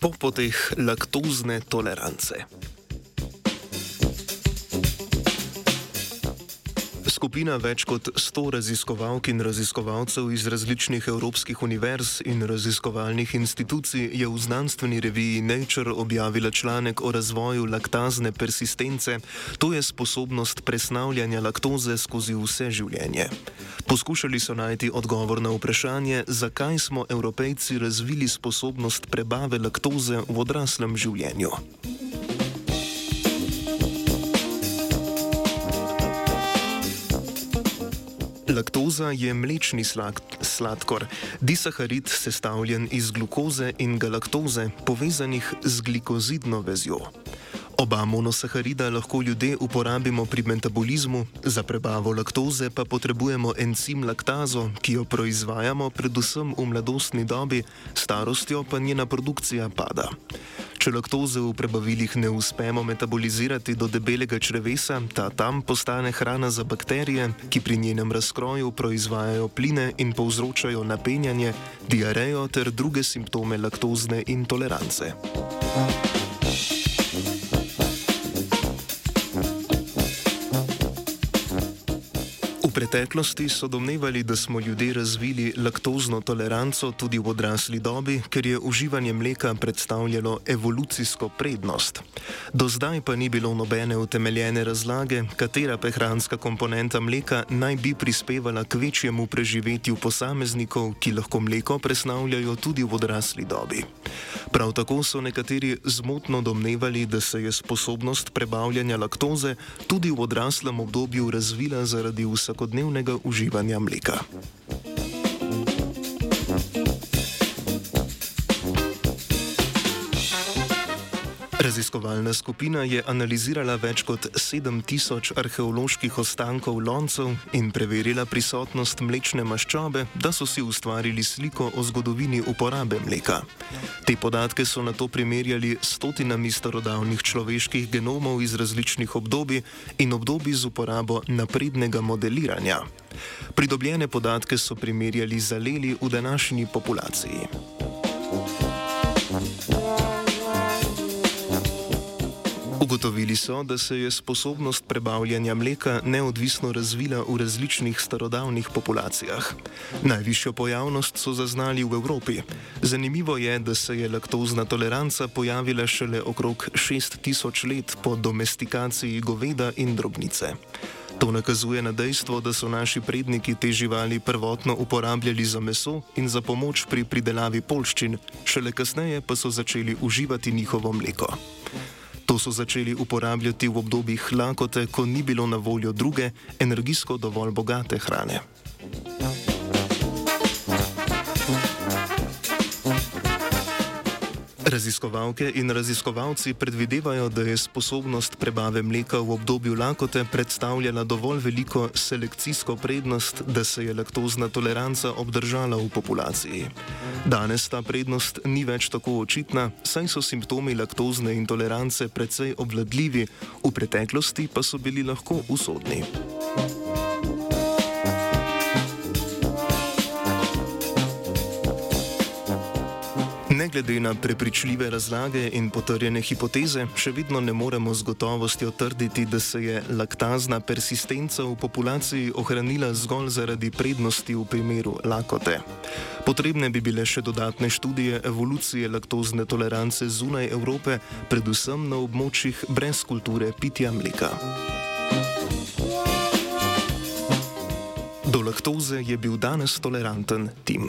po poteh laktozne tolerance. Skupina več kot 100 raziskovalk in raziskovalcev iz različnih evropskih univerz in raziskovalnih institucij je v znanstveni reviji Nature objavila članek o razvoju laktazne persistence, to je sposobnost presnavljanja laktoze skozi vse življenje. Poskušali so najti odgovor na vprašanje, zakaj smo evropejci razvili sposobnost prebave laktoze v odraslem življenju. Laktoza je mlečni sladkor, disaharid sestavljen iz glukoze in galaktoze, povezanih z glikozidno vezjo. Oba monosaharida lahko ljudje uporabimo pri metabolizmu, za prebavo laktoze pa potrebujemo encim laktazo, ki jo proizvajamo predvsem v mladostni dobi, starostjo pa njena produkcija pada. Če laktoze v prebavilih ne uspemo metabolizirati do debelega črevesa, ta tam postane hrana za bakterije, ki pri njenem razkroju proizvajajo pline in povzročajo napenjanje, diarejo ter druge simptome laktozne intolerance. Hvala. preteklosti so domnevali, da smo ljudje razvili laktozno toleranco tudi v odrasli dobi, ker je uživanje mleka predstavljalo evolucijsko prednost. Do zdaj pa ni bilo nobene utemeljene razlage, katera prehranska komponenta mleka naj bi prispevala k večjemu preživetju posameznikov, ki lahko mleko presnavljajo tudi v odrasli dobi. Prav tako so nekateri zmotno domnevali, da se je sposobnost prebavljanja laktoze tudi v odraslem obdobju razvila zaradi vsakodnevnega uživanja mleka. Raziskovalna skupina je analizirala več kot 7000 arheoloških ostankov loncev in preverila prisotnost mlečne maščobe, da so si ustvarili sliko o zgodovini uporabe mleka. Te podatke so na to primerjali s stotinami starodavnih človeških genomov iz različnih obdobij in obdobij z uporabo naprednega modeliranja. Pridobljene podatke so primerjali z aleli v današnji populaciji. Ugotovili so, da se je sposobnost prebavljanja mleka neodvisno razvila v različnih starodavnih populacijah. Najvišjo pojavnost so zaznali v Evropi. Zanimivo je, da se je laktozna toleranca pojavila šele okrog 6000 let po domestikaciji goveda in drobnice. To nakazuje na dejstvo, da so naši predniki te živali prvotno uporabljali za meso in za pomoč pri pridelavi polščin, šele kasneje pa so začeli uživati njihovo mleko. To so začeli uporabljati v obdobjih lakote, ko ni bilo na voljo druge, energijsko dovolj bogate hrane. Raziskovalke in raziskovalci predvidevajo, da je sposobnost prebave mleka v obdobju lakote predstavljala dovolj veliko selekcijsko prednost, da se je laktozna toleranca obdržala v populaciji. Danes ta prednost ni več tako očitna, saj so simptomi laktozne intolerance precej obvladljivi, v preteklosti pa so bili lahko usodni. Ne glede na prepričljive razlage in potrjene hipoteze, še vedno ne moremo z gotovostjo trditi, da se je laktazna persistenca v populaciji ohranila zgolj zaradi prednosti v primeru lakote. Potrebne bi bile še dodatne študije evolucije laktozne tolerance zunaj Evrope, predvsem na območjih brez kulture pitja mleka. Do laktoze je bil danes toleranten Tim.